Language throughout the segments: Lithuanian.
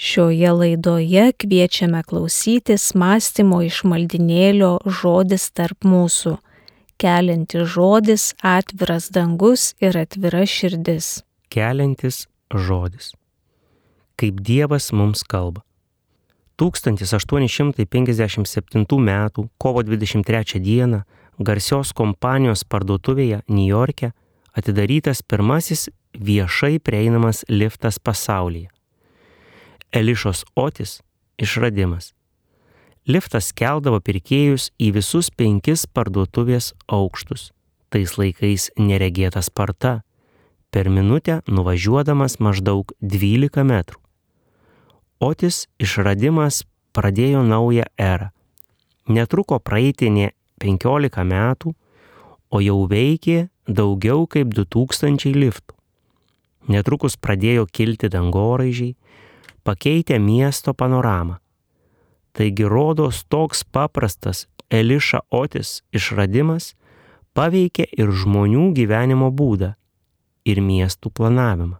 Šioje laidoje kviečiame klausytis mąstymo iš maldinėlio žodis tarp mūsų, keliantis žodis atviras dangus ir atvira širdis. Keliantis žodis. Kaip Dievas mums kalba. 1857 m. kovo 23 d. garsios kompanijos parduotuvėje Niujorke atidarytas pirmasis viešai prieinamas liftas pasaulyje. Elišos Otis išradimas. Liftas keldavo pirkėjus į visus penkis parduotuvės aukštus. Tais laikais neregėta sparta. Per minutę nuvažiuodamas maždaug 12 metrų. Otis išradimas pradėjo naują erą. Netruko praeiti ne 15 metų, o jau veikė daugiau kaip 2000 liftų. Netrukus pradėjo kilti dangoraižiai, pakeitė miesto panoramą. Taigi rodos toks paprastas Eliša Otis išradimas paveikė ir žmonių gyvenimo būdą, ir miestų planavimą.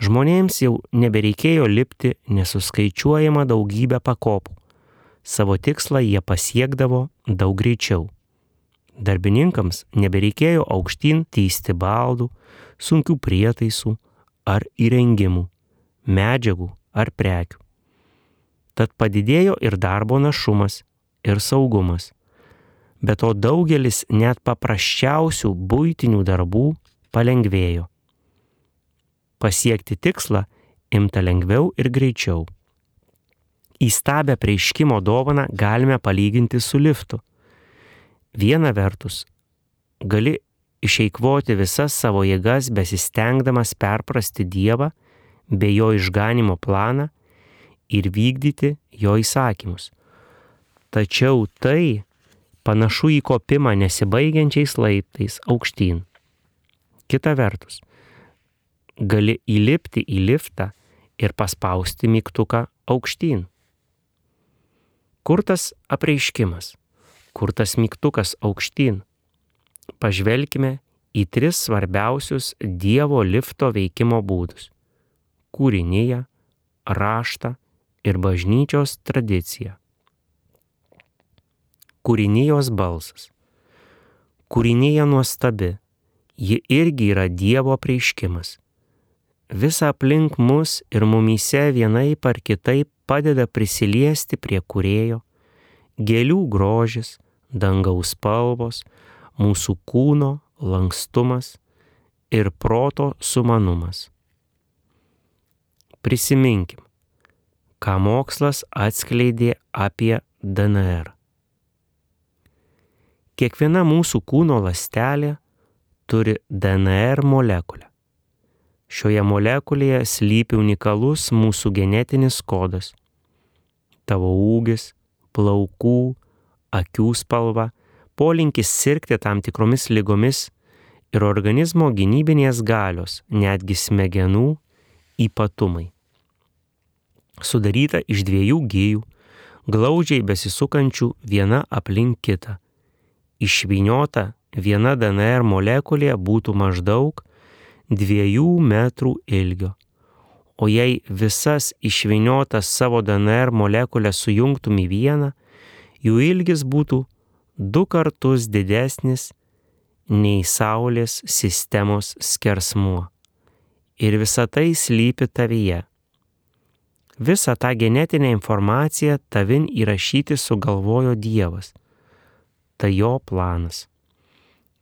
Žmonėms jau nebereikėjo lipti nesuskaičiuojama daugybę pakopų. Savo tikslą jie pasiekdavo daug greičiau. Darbininkams nebereikėjo aukštyn teisti baldų, sunkių prietaisų ar įrengimų, medžiagų ar prekių. Tad padidėjo ir darbo našumas, ir saugumas. Be to daugelis net paprasčiausių būtinių darbų palengvėjo. Pasiekti tikslą imta lengviau ir greičiau. Įstabę prieiškimo dovaną galime palyginti su liftu. Viena vertus, gali išeikvoti visas savo jėgas besistengdamas perprasti Dievą bei jo išganimo planą ir vykdyti jo įsakymus. Tačiau tai panašu į kopimą nesibaigiančiais laiptais aukštyn. Kita vertus, gali įlipti į liftą ir paspausti mygtuką aukštyn. Kur tas apreiškimas? Kur tas mygtukas aukštyn? Pažvelkime į tris svarbiausius Dievo lifto veikimo būdus - kūrinyje, raštą ir bažnyčios tradiciją. Kūrinijos balsas. Kūrinyje nuostabi, ji irgi yra Dievo prieiškimas visa aplink mus ir mumyse vienaip ar kitaip padeda prisiliesti prie kurėjo, gėlių grožis, dangaus spalvos, mūsų kūno lankstumas ir proto sumanumas. Prisiminkim, ką mokslas atskleidė apie DNR. Kiekviena mūsų kūno lastelė turi DNR molekulę. Šioje molekulėje slypi unikalus mūsų genetinis kodas. Tavo ūgis, plaukų, akių spalva, polinkis sirgti tam tikromis lygomis ir organizmo gynybinės galios, netgi smegenų ypatumai. Sudaryta iš dviejų gyjų, glaudžiai besisukančių viena aplink kitą. Išviniota viena DNR molekulė būtų maždaug dviejų metrų ilgio. O jei visas išviniotas savo DNR molekulės sujungtum į vieną, jų ilgis būtų du kartus didesnis nei Saulės sistemos skersmuo. Ir visa tai slypi tavyje. Visą tą genetinę informaciją tavin įrašyti sugalvojo Dievas. Tai jo planas.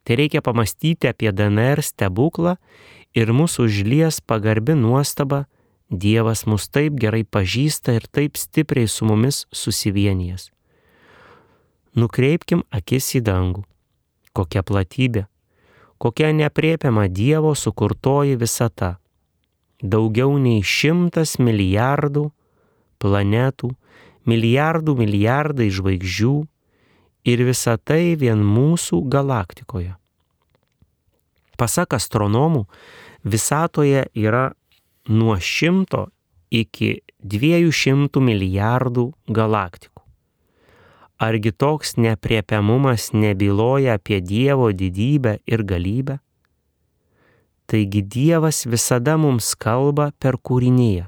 Tai reikia pamastyti apie DNR stebuklą ir mūsų užlies pagarbi nuostaba, Dievas mus taip gerai pažįsta ir taip stipriai su mumis susivienijęs. Nukreipkim akis į dangų. Kokia platybė, kokia nepriepiama Dievo sukurtoji visata. Daugiau nei šimtas milijardų planetų, milijardų milijardai žvaigždžių ir visa tai vien mūsų galaktikoje. Pasak astronomų, visatoje yra nuo 100 iki 200 milijardų galaktikų. Argi toks nepriepiamumas nebyloja apie Dievo didybę ir galybę? Taigi Dievas visada mums kalba per kūrinyje.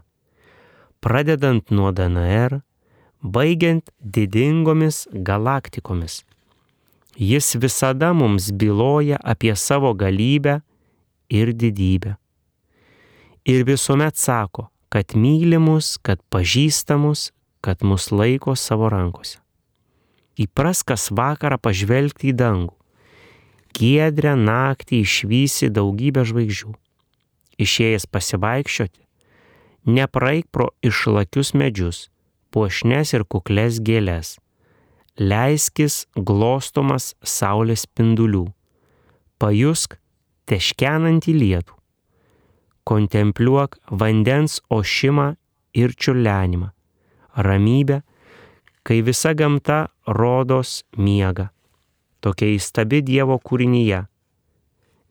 pradedant nuo DNR, baigiant didingomis galaktikomis. Jis visada mums byloja apie savo galybę ir didybę. Ir visuomet sako, kad myli mus, kad pažįsta mus, kad mus laiko savo rankose. Įpras kas vakarą pažvelgti į dangų. Giedrę naktį išvysi daugybę žvaigždžių. Išėjęs pasivaikščioti, nepraeik pro išlakius medžius, puošnes ir kukles gėlės. Leiskis glostomas saulės spindulių. Pajusk teškenantį lietų. Kontempliuok vandens ošimą ir čiurlenimą. Ramybę, kai visa gamta rodos miega. Tokia įstabi Dievo kūrinyje.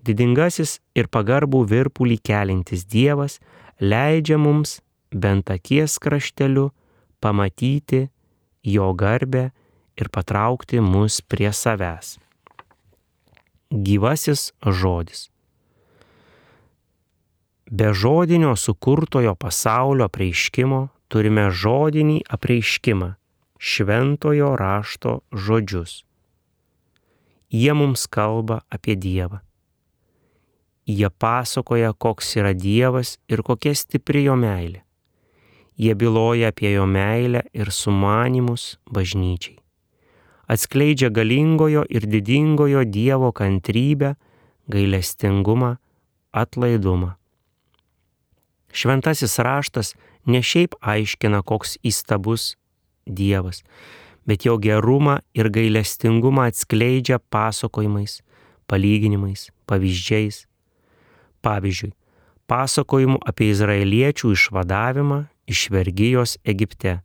Didingasis ir pagarbų virpulį kelintis Dievas leidžia mums bent akies krašteliu pamatyti jo garbę ir patraukti mus prie savęs. Gyvasis žodis. Be žodinio sukurtojo pasaulio prieiškimo turime žodinį apreiškimą - šventojo rašto žodžius. Jie mums kalba apie Dievą. Jie pasakoja, koks yra Dievas ir kokia stipri jo meilė. Jie byloja apie jo meilę ir sumanimus bažnyčiai. Atskleidžia galingojo ir didingojo Dievo kantrybę, gailestingumą, atlaidumą. Šventasis raštas ne šiaip aiškina, koks įstabus Dievas, bet jo gerumą ir gailestingumą atskleidžia pasakojimais, palyginimais, pavyzdžiais. Pavyzdžiui, pasakojimu apie izraeliečių išvadavimą iš vergyjos Egipte.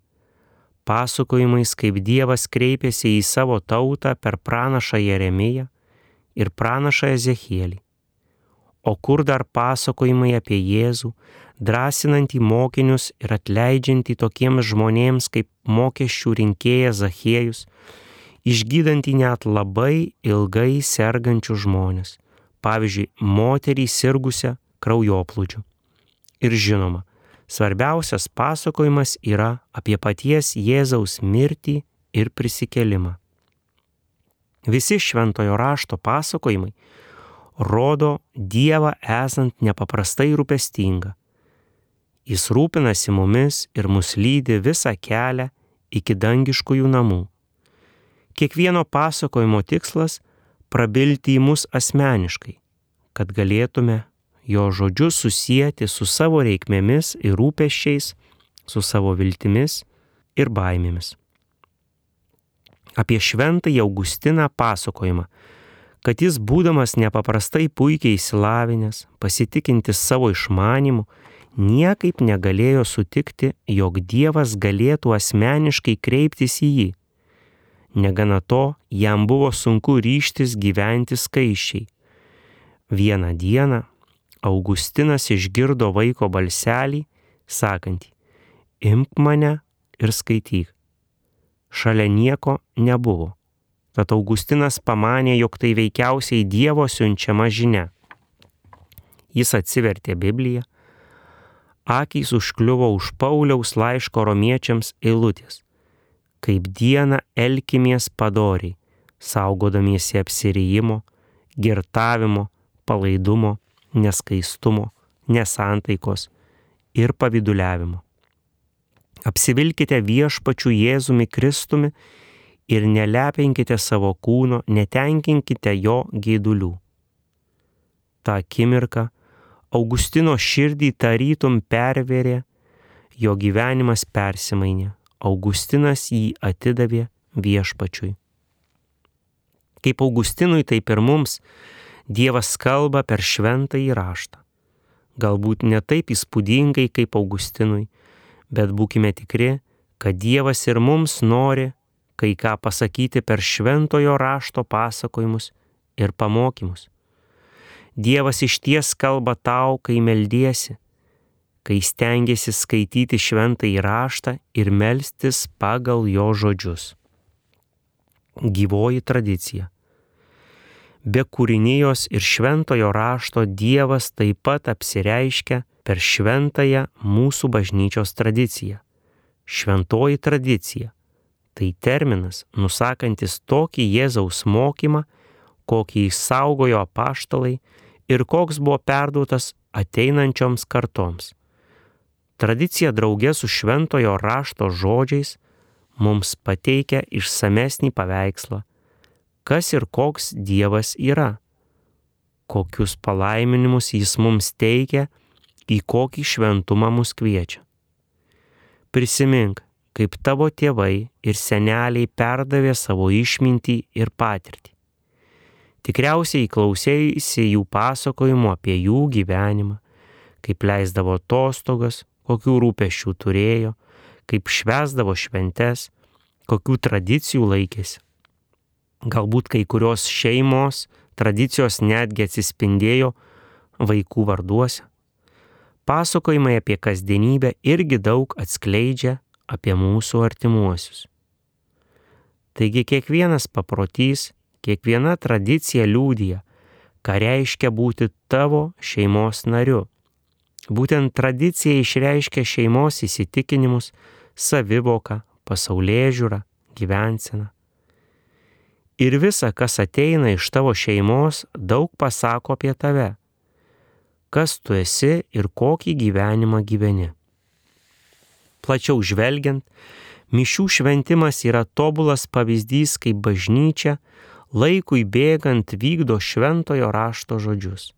Pasakojimais, kaip Dievas kreipėsi į savo tautą per pranašą Jeremiją ir pranašą Ezechielį. O kur dar pasakojimai apie Jėzų, drąsinantį mokinius ir atleidžiantį tokiems žmonėms kaip mokesčių rinkėjas Zachiejus, išgydantį net labai ilgai sergančių žmonės, pavyzdžiui, moterį sirgusią kraujoplūdžiu. Ir žinoma, svarbiausias pasakojimas yra apie paties Jėzaus mirtį ir prisikelimą. Visi šventojo rašto pasakojimai rodo Dievą esant nepaprastai rūpestingą. Jis rūpinasi mumis ir mus lydi visą kelią iki dangiškųjų namų. Kiekvieno pasakojimo tikslas - prabilti į mus asmeniškai, kad galėtume jo žodžius susijęti su savo reikmėmis ir rūpeščiais, su savo viltimis ir baimėmis. Apie šventąjį Augustiną pasakojimą, kad jis būdamas nepaprastai puikiai įsilavinęs, pasitikintis savo išmanimu, niekaip negalėjo sutikti, jog Dievas galėtų asmeniškai kreiptis į jį. Negana to, jam buvo sunku ryštis gyventi skaičiai. Vieną dieną Augustinas išgirdo vaiko balselį, sakantį, imk mane ir skaityk. Šalia nieko nebuvo. Tad Augustinas pamanė, jog tai veikiausiai Dievo siunčiama žinia. Jis atsivertė Bibliją, akys užkliuvo už Pauliaus laiško romiečiams eilutės. Kaip dieną elkimės padoriai, saugodamiesi apsirijimo, girtavimo, palaidumo, neskaistumo, nesantaikos ir paviduliavimo. Apsivilkite viešpačių Jėzumi Kristumi ir nelepinkite savo kūno, netenkinkite jo gėdulių. Ta akimirka Augustino širdį tarytum perverė, jo gyvenimas persimainė, Augustinas jį atidavė viešpačiui. Kaip Augustinui, taip ir mums Dievas kalba per šventą įraštą. Galbūt ne taip įspūdingai kaip Augustinui, bet būkime tikri, kad Dievas ir mums nori kai ką pasakyti per šventojo rašto pasakojimus ir pamokymus. Dievas iš ties kalba tau, kai meldiesi, kai stengiasi skaityti šventą įraštą ir melstis pagal jo žodžius. Gyvoji tradicija be kūrinijos ir šventojo rašto Dievas taip pat apsireiškia per šventąją mūsų bažnyčios tradiciją. Šventoji tradicija - tai terminas nusakantis tokį Jėzaus mokymą, kokį išsaugojo apaštalai ir koks buvo perduotas ateinančioms kartoms. Tradicija draugė su šventojo rašto žodžiais mums pateikia išsamesnį paveikslą, kas ir koks Dievas yra, kokius palaiminimus Jis mums teikia, į kokį šventumą mus kviečia. Prisimink, kaip tavo tėvai ir seneliai perdavė savo išmintį ir patirtį. Tikriausiai klausėjai jų pasakojimų apie jų gyvenimą, kaip leisdavo atostogas, kokių rūpešių turėjo, kaip švesdavo šventes, kokių tradicijų laikėsi. Galbūt kai kurios šeimos tradicijos netgi atsispindėjo vaikų varduose. Pasakojimai apie kasdienybę irgi daug atskleidžia apie mūsų artimuosius. Taigi kiekvienas paprotys Kiekviena tradicija liūdija, ką reiškia būti tavo šeimos nariu. Būtent tradicija išreiškia šeimos įsitikinimus, savivoką, pasaulyje žiūrą, gyvenseną. Ir visa, kas ateina iš tavo šeimos, daug pasako apie tave. Kas tu esi ir kokį gyvenimą gyveni. Plačiau žvelgiant, mišių šventimas yra tobulas pavyzdys, kaip bažnyčia laikui bėgant vykdo šventojo rašto žodžius.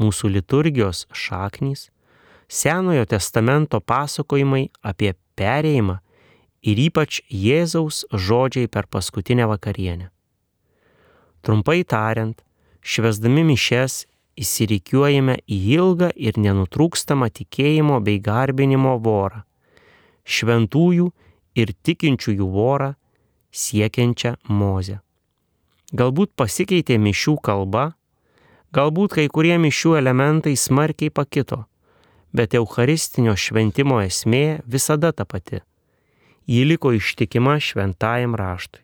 Mūsų liturgijos šaknys, Senojo testamento pasakojimai apie perėjimą ir ypač Jėzaus žodžiai per paskutinę vakarienę. Trumpai tariant, švesdami mišes įsirikiuojame į ilgą ir nenutrūkstamą tikėjimo bei garbinimo vorą, šventųjų ir tikinčiųjų vorą siekiančią mozę. Galbūt pasikeitė mišių kalba, galbūt kai kurie mišių elementai smarkiai pakito, bet Eucharistinio šventimo esmė visada ta pati. Ji liko ištikima šventajam raštui.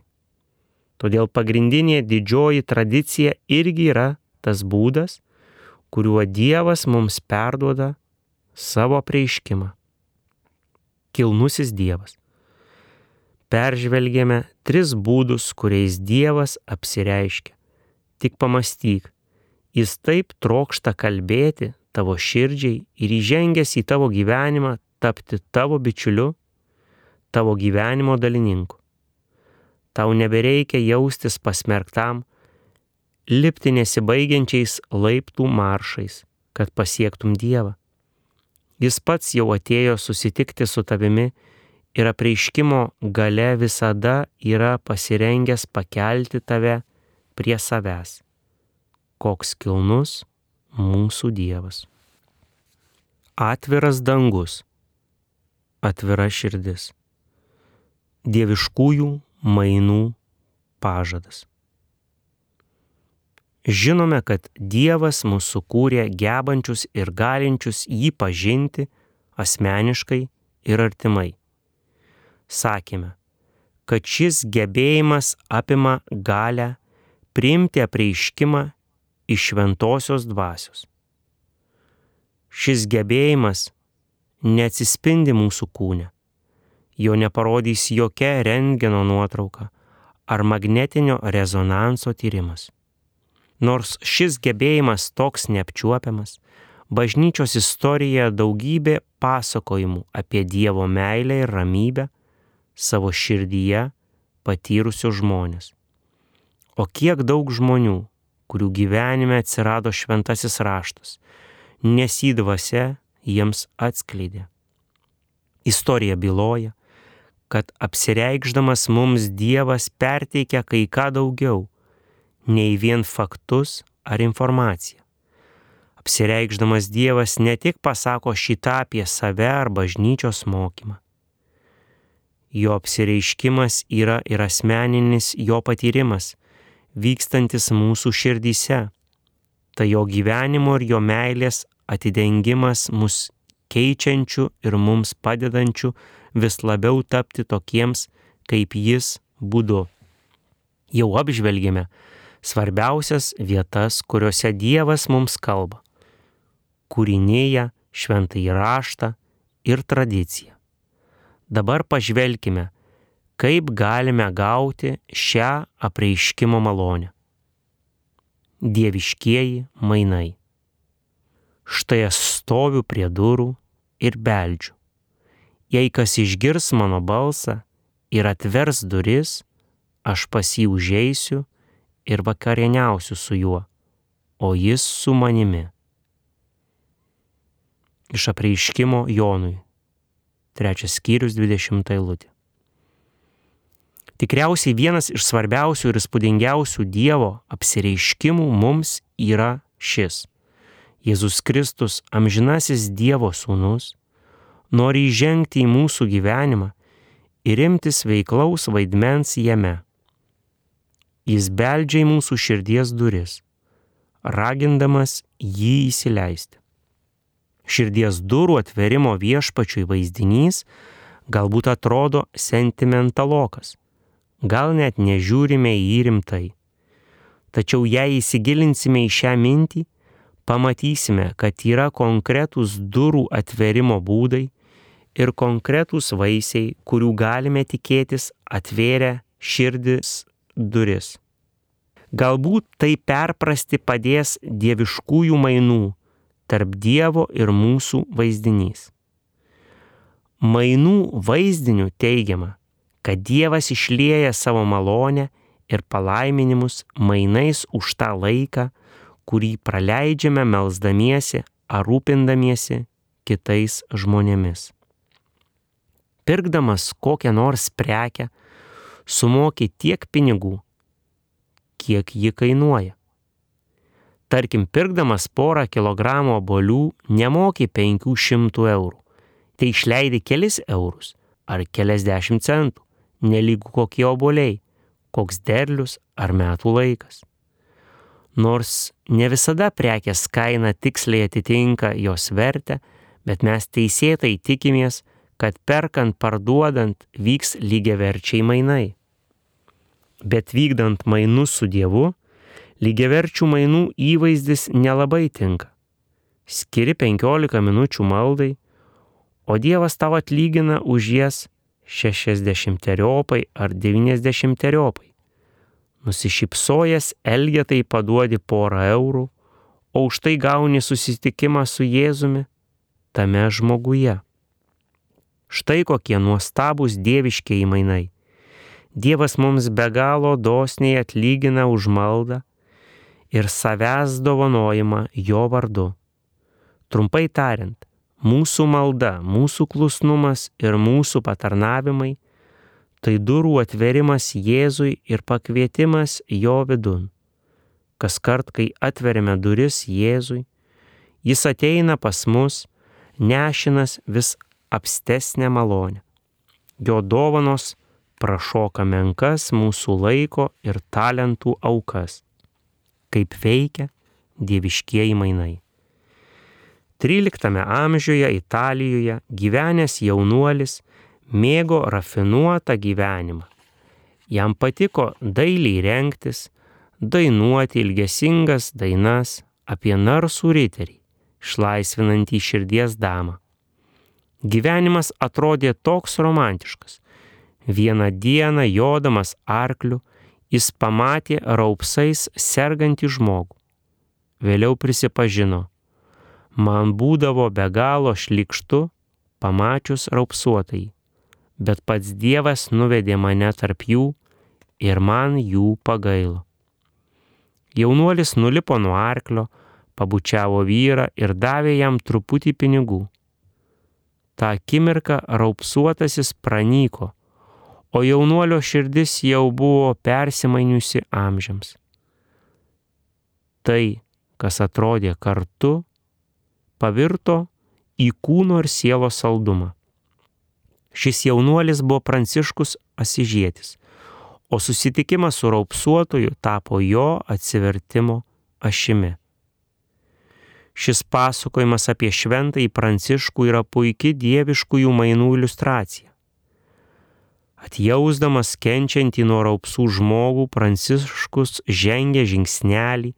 Todėl pagrindinė didžioji tradicija irgi yra tas būdas, kuriuo Dievas mums perduoda savo prieiškimą. Kilnusis Dievas peržvelgėme tris būdus, kuriais Dievas apsireiškia. Tik pamastyk, jis taip trokšta kalbėti tavo širdžiai ir įžengęs į tavo gyvenimą tapti tavo bičiuliu, tavo gyvenimo dalininku. Tau nebereikia jaustis pasmerktam, lipti nesibaigiančiais laiptų maršais, kad pasiektum Dievą. Jis pats jau atėjo susitikti su tavimi ir apreiškimo gale visada yra pasirengęs pakelti tave prie savęs. Koks kilnus mūsų Dievas. Atviras dangus, atvira širdis, dieviškųjų mainų pažadas. Žinome, kad Dievas mūsų kūrė gebančius ir galinčius jį pažinti asmeniškai ir artimai sakėme, kad šis gebėjimas apima galę priimti apreiškimą iš šventosios dvasios. Šis gebėjimas neatsispindi mūsų kūne, jo neparodys jokia rentgeno nuotrauka ar magnetinio rezonanso tyrimas. Nors šis gebėjimas toks neapčiuopiamas, bažnyčios istorijoje daugybė pasakojimų apie Dievo meilę ir ramybę savo širdyje patyrusius žmonės. O kiek daug žmonių, kurių gyvenime atsirado šventasis raštas, nesydvase jiems atskleidė. Istorija byloja, kad apsireikšdamas mums Dievas perteikia kai ką daugiau, nei vien faktus ar informaciją. Apsireikšdamas Dievas ne tik pasako šitą apie save ar bažnyčios mokymą, jo apsireiškimas yra ir asmeninis jo patyrimas, vykstantis mūsų širdyse. Tai jo gyvenimo ir jo meilės atidengimas mus keičiančių ir mums padedančių vis labiau tapti tokiems, kaip jis būdu. Jau apžvelgėme svarbiausias vietas, kuriuose Dievas mums kalba. Kūrinėje šventą įraštą ir tradiciją. Dabar pažvelkime, kaip galime gauti šią apreiškimo malonę. Dieviškieji mainai. Štai aš stoviu prie durų ir beldžiu. Jei kas išgirs mano balsą ir atvers duris, aš pas jį užeisiu ir vakarieniausiu su juo, o jis su manimi. Iš apreiškimo Jonui. Trečias skyrius 20 eilutė. Tikriausiai vienas iš svarbiausių ir įspūdingiausių Dievo apsireiškimų mums yra šis. Jėzus Kristus, amžinasis Dievo sūnus, nori įžengti į mūsų gyvenimą ir imtis veiklaus vaidmens jame. Jis beldžia į mūsų širdies duris, ragindamas jį įsileisti. Širdies durų atverimo viešpačiui vaizdinys galbūt atrodo sentimentalokas, gal net nežiūrime į jį rimtai. Tačiau jei įsigilinsime į šią mintį, pamatysime, kad yra konkretūs durų atverimo būdai ir konkretūs vaisiai, kurių galime tikėtis atvėrę širdis duris. Galbūt tai perprasti padės dieviškųjų mainų tarp Dievo ir mūsų vaizdinys. Mainų vaizdiniu teigiama, kad Dievas išlieja savo malonę ir palaiminimus mainais už tą laiką, kurį praleidžiame melzdamiesi ar rūpindamiesi kitais žmonėmis. Pirkdamas kokią nors prekę, sumoki tiek pinigų, kiek ji kainuoja. Tarkim, pirkdamas porą kilogramų obolių nemoki 500 eurų, tai išleidi kelis eurus ar keliasdešimt centų, nelygų kokie oboliai, koks derlius ar metų laikas. Nors ne visada prekės kaina tiksliai atitinka jos vertę, bet mes teisėtai tikimės, kad perkant parduodant vyks lygiaverčiai mainai. Bet vykdant mainus su Dievu, lygiaverčių mainų įvaizdis nelabai tinka. Skiri 15 minučių maldai, o Dievas tau atlygina už jas 60 teriopai ar 90 teriopai. Nusišypsojęs Elgetai paduodi porą eurų, o už tai gauni susitikimą su Jėzumi tame žmoguje. Štai kokie nuostabūs dieviškiai mainai. Dievas mums be galo dosniai atlygina už maldą ir savęs dovanojimą jo vardu. Trumpai tariant, mūsų malda, mūsų klusnumas ir mūsų patarnavimai tai durų atverimas Jėzui ir pakvietimas jo vidun. Kas kart, kai atveriame duris Jėzui, jis ateina pas mus, nešinas vis apstesnę malonę. Jo dovanos prašoka menkas mūsų laiko ir talentų aukas, kaip veikia dieviškieji mainai. 13 amžiuje Italijoje gyvenęs jaunuolis mėgo rafinuotą gyvenimą. Jam patiko dailiai rengtis, dainuoti ilgesingas dainas apie narsų riterį, išlaisvinantį širdies damą. Gyvenimas atrodė toks romantiškas, Vieną dieną jodamas arkliu, jis pamatė raupsais sergantį žmogų. Vėliau prisipažino, man būdavo be galo šlikštu, pamačius raupsuotai, bet pats Dievas nuvedė mane tarp jų ir man jų pagailo. Jaunuolis nulipo nuo arklio, pabučiavo vyrą ir davė jam truputį pinigų. Ta akimirka raupsuotasis pranyko o jaunuolio širdis jau buvo persimainiusi amžiams. Tai, kas atrodė kartu, pavirto į kūno ir sielos saldumą. Šis jaunuolis buvo Pranciškus Asižėtis, o susitikimas su raupsuotoju tapo jo atsivertimo ašimi. Šis pasakojimas apie šventąjį Pranciškų yra puikia dieviškųjų mainų iliustracija. Atjausdamas kenčiantį nuo raupsų žmogų, Pranciškus žengė žingsnelį,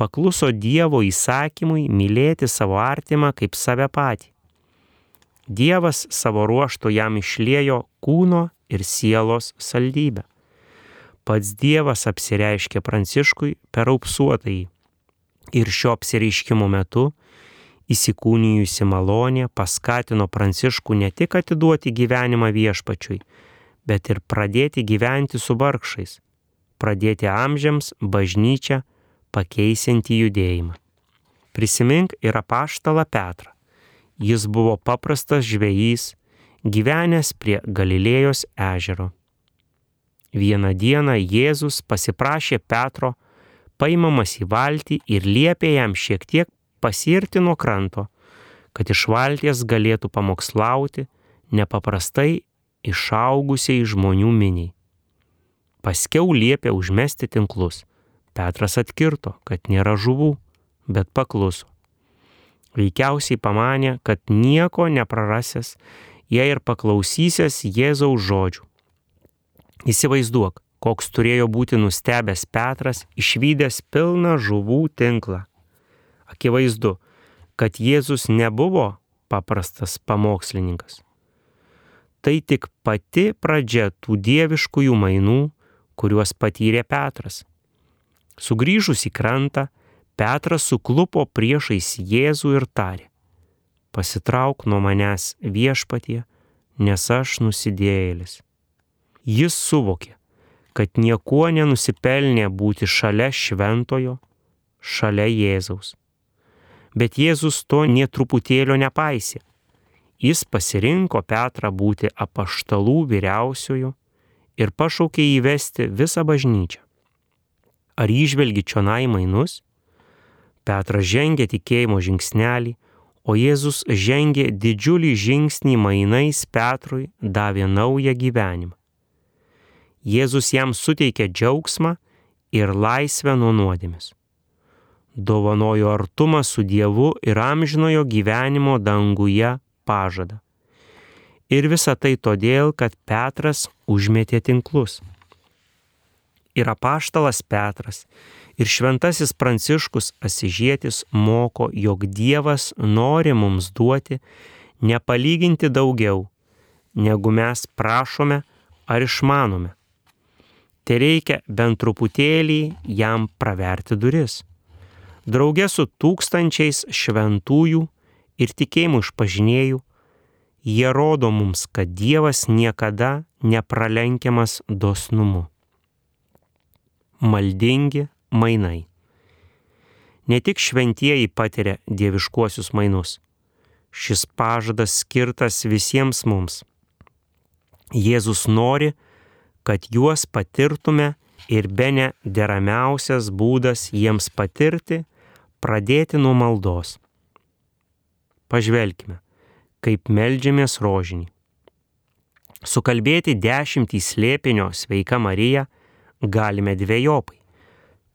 pakluso Dievo įsakymui mylėti savo artimą kaip save patį. Dievas savo ruoštų jam išliejo kūno ir sielos saldybę. Pats Dievas apsireiškė Pranciškui per aupsuotąjį. Ir šio apsireiškimo metu įsikūnijusi malonė paskatino Pranciškų ne tik atiduoti gyvenimą viešpačiui, bet ir pradėti gyventi su vargšais, pradėti amžiams bažnyčią pakeisinti judėjimą. Prisimink ir apaštalą Petrą. Jis buvo paprastas žvėjys, gyvenęs prie Galilėjos ežero. Vieną dieną Jėzus pasiprašė Petro, paimamas į valtį ir liepė jam šiek tiek pasirti nuo kranto, kad iš valties galėtų pamokslauti nepaprastai išaugusiai žmonių miniai. Paskiau liepė užmesti tinklus. Petras atkirto, kad nėra žuvų, bet pakluso. Veikiausiai pamanė, kad nieko neprarasęs, jei ir paklausysės Jėzaus žodžių. Įsivaizduok, koks turėjo būti nustebęs Petras, išvykęs pilną žuvų tinklą. Akivaizdu, kad Jėzus nebuvo paprastas pamokslininkas. Tai tik pati pradžia tų dieviškųjų mainų, kuriuos patyrė Petras. Sugryžus į krantą, Petras suklupo priešais Jėzų ir tarė, pasitrauk nuo manęs viešpatie, nes aš nusidėjėlis. Jis suvokė, kad niekuo nenusipelnė būti šalia šventojo, šalia Jėzaus. Bet Jėzus to nietruputėlio nepaisė. Jis pasirinko Petrą būti apaštalų vyriausiojo ir pašaukė įvesti visą bažnyčią. Ar išvelgi čionai mainus? Petras žengė tikėjimo žingsnelį, o Jėzus žengė didžiulį žingsnį mainais Petrui davė naują gyvenimą. Jėzus jam suteikė džiaugsmą ir laisvę nuo nuodėmės. Dovanojo artumą su Dievu ir amžinojo gyvenimo danguje pažadą. Ir visa tai todėl, kad Petras užmetė tinklus. Ir apaštalas Petras, ir šventasis Pranciškus Asižėtis moko, jog Dievas nori mums duoti nepalyginti daugiau, negu mes prašome ar išmanome te reikia bent truputėlį jam praverti duris. Drauge su tūkstančiais šventųjų ir tikėjimų išpažinėjų, jie rodo mums, kad Dievas niekada nepralenkiamas dosnumu. Maldingi mainai. Ne tik šventieji patiria dieviškuosius mainus. Šis pažadas skirtas visiems mums. Jėzus nori, kad juos patirtume ir be ne deramiausias būdas jiems patirti - pradėti nuo maldos. Pažvelkime, kaip melžiamės rožinį. Sukalbėti dešimtį slėpinio sveika Marija galime dviejopai.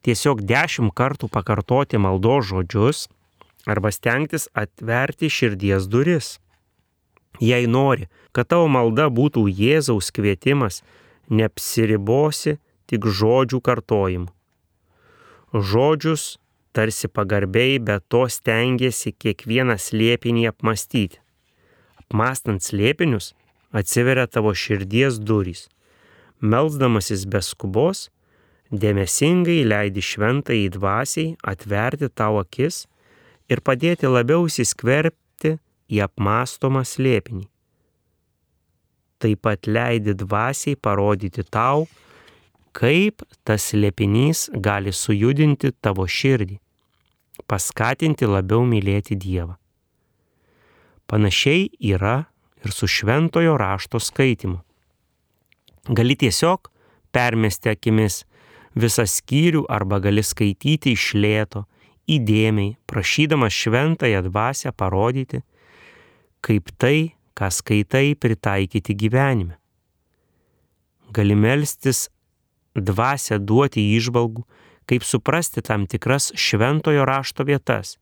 Tiesiog dešimt kartų pakartoti maldos žodžius arba stengtis atverti širdies duris. Jei nori, kad tavo malda būtų Jėzaus kvietimas neapsiribosi tik žodžių kartojimu. Žodžius tarsi pagarbiai, bet to stengiasi kiekvieną slėpinį apmastyti. Apmastant slėpinius atsiveria tavo širdies durys. Melsdamasis be skubos, dėmesingai leidi šventai į dvasiai atverti tavo akis ir padėti labiau įsiskverbti į apmastomą slėpinį taip pat leidi dvasiai parodyti tau, kaip tas lėpinys gali sujudinti tavo širdį, paskatinti labiau mylėti Dievą. Panašiai yra ir su šventojo rašto skaitimu. Gali tiesiog permesti akimis visą skyrių arba gali skaityti iš lėto, įdėmiai, prašydamas šventąją dvasę parodyti, kaip tai ką skaitai, pritaikyti gyvenime. Gali melstis dvasę duoti išvalgų, kaip suprasti tam tikras šventojo rašto vietas,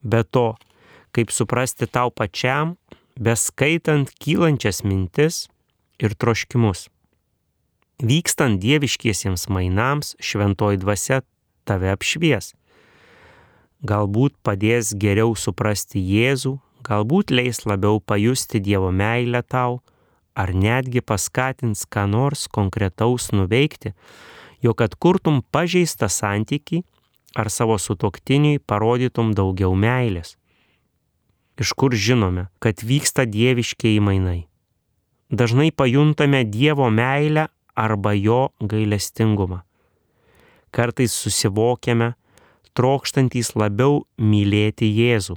be to, kaip suprasti tau pačiam, beskaitant kylančias mintis ir troškimus. Vykstant dieviškiesiems mainams, šventoji dvasia tave apšvies. galbūt padės geriau suprasti Jėzų, galbūt leis labiau pajusti Dievo meilę tau, ar netgi paskatins ką nors konkretaus nuveikti, jog atkurtum pažeistą santyki ar savo sutoktiniui parodytum daugiau meilės. Iš kur žinome, kad vyksta dieviškiai mainai? Dažnai pajuntame Dievo meilę arba jo gailestingumą. Kartais susivokiame, trokštantys labiau mylėti Jėzų.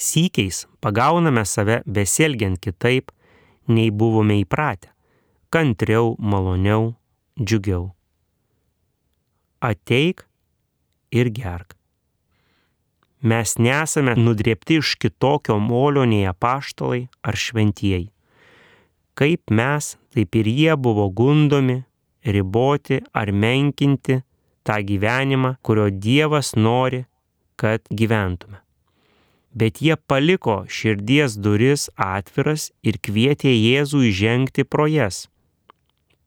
Sykiais pagauname save besielgiant kitaip, nei buvome įpratę - kantriau, maloniau, džiugiau. Ateik ir gerk. Mes nesame nudrėpti iš kitokio molio nei apaštalai ar šventieji. Kaip mes, taip ir jie buvo gundomi, riboti ar menkinti tą gyvenimą, kurio Dievas nori, kad gyventume. Bet jie paliko širdies duris atviras ir kvietė Jėzų įžengti pro jas.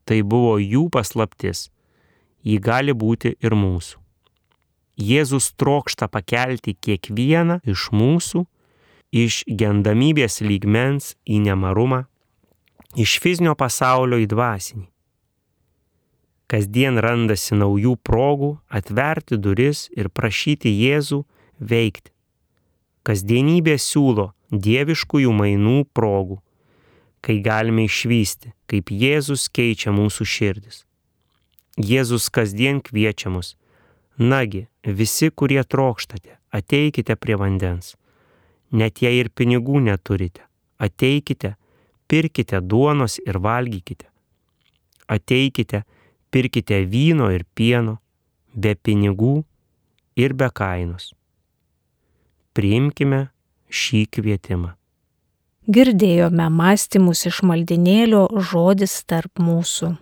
Tai buvo jų paslaptis. Ji gali būti ir mūsų. Jėzus trokšta pakelti kiekvieną iš mūsų iš gendamybės lygmens į nemarumą, iš fizinio pasaulio į dvasinį. Kasdien randasi naujų progų atverti duris ir prašyti Jėzų veikti. Kasdienybė siūlo dieviškųjų mainų progų, kai galime išvysti, kaip Jėzus keičia mūsų širdis. Jėzus kasdien kviečia mus. Nagi, visi, kurie trokštate, ateikite prie vandens. Net jei ir pinigų neturite, ateikite, pirkite duonos ir valgykite. Ateikite, pirkite vyno ir pieno, be pinigų ir be kainos. Priimkime šį kvietimą. Girdėjome mąstymus iš maldinėlio žodis tarp mūsų.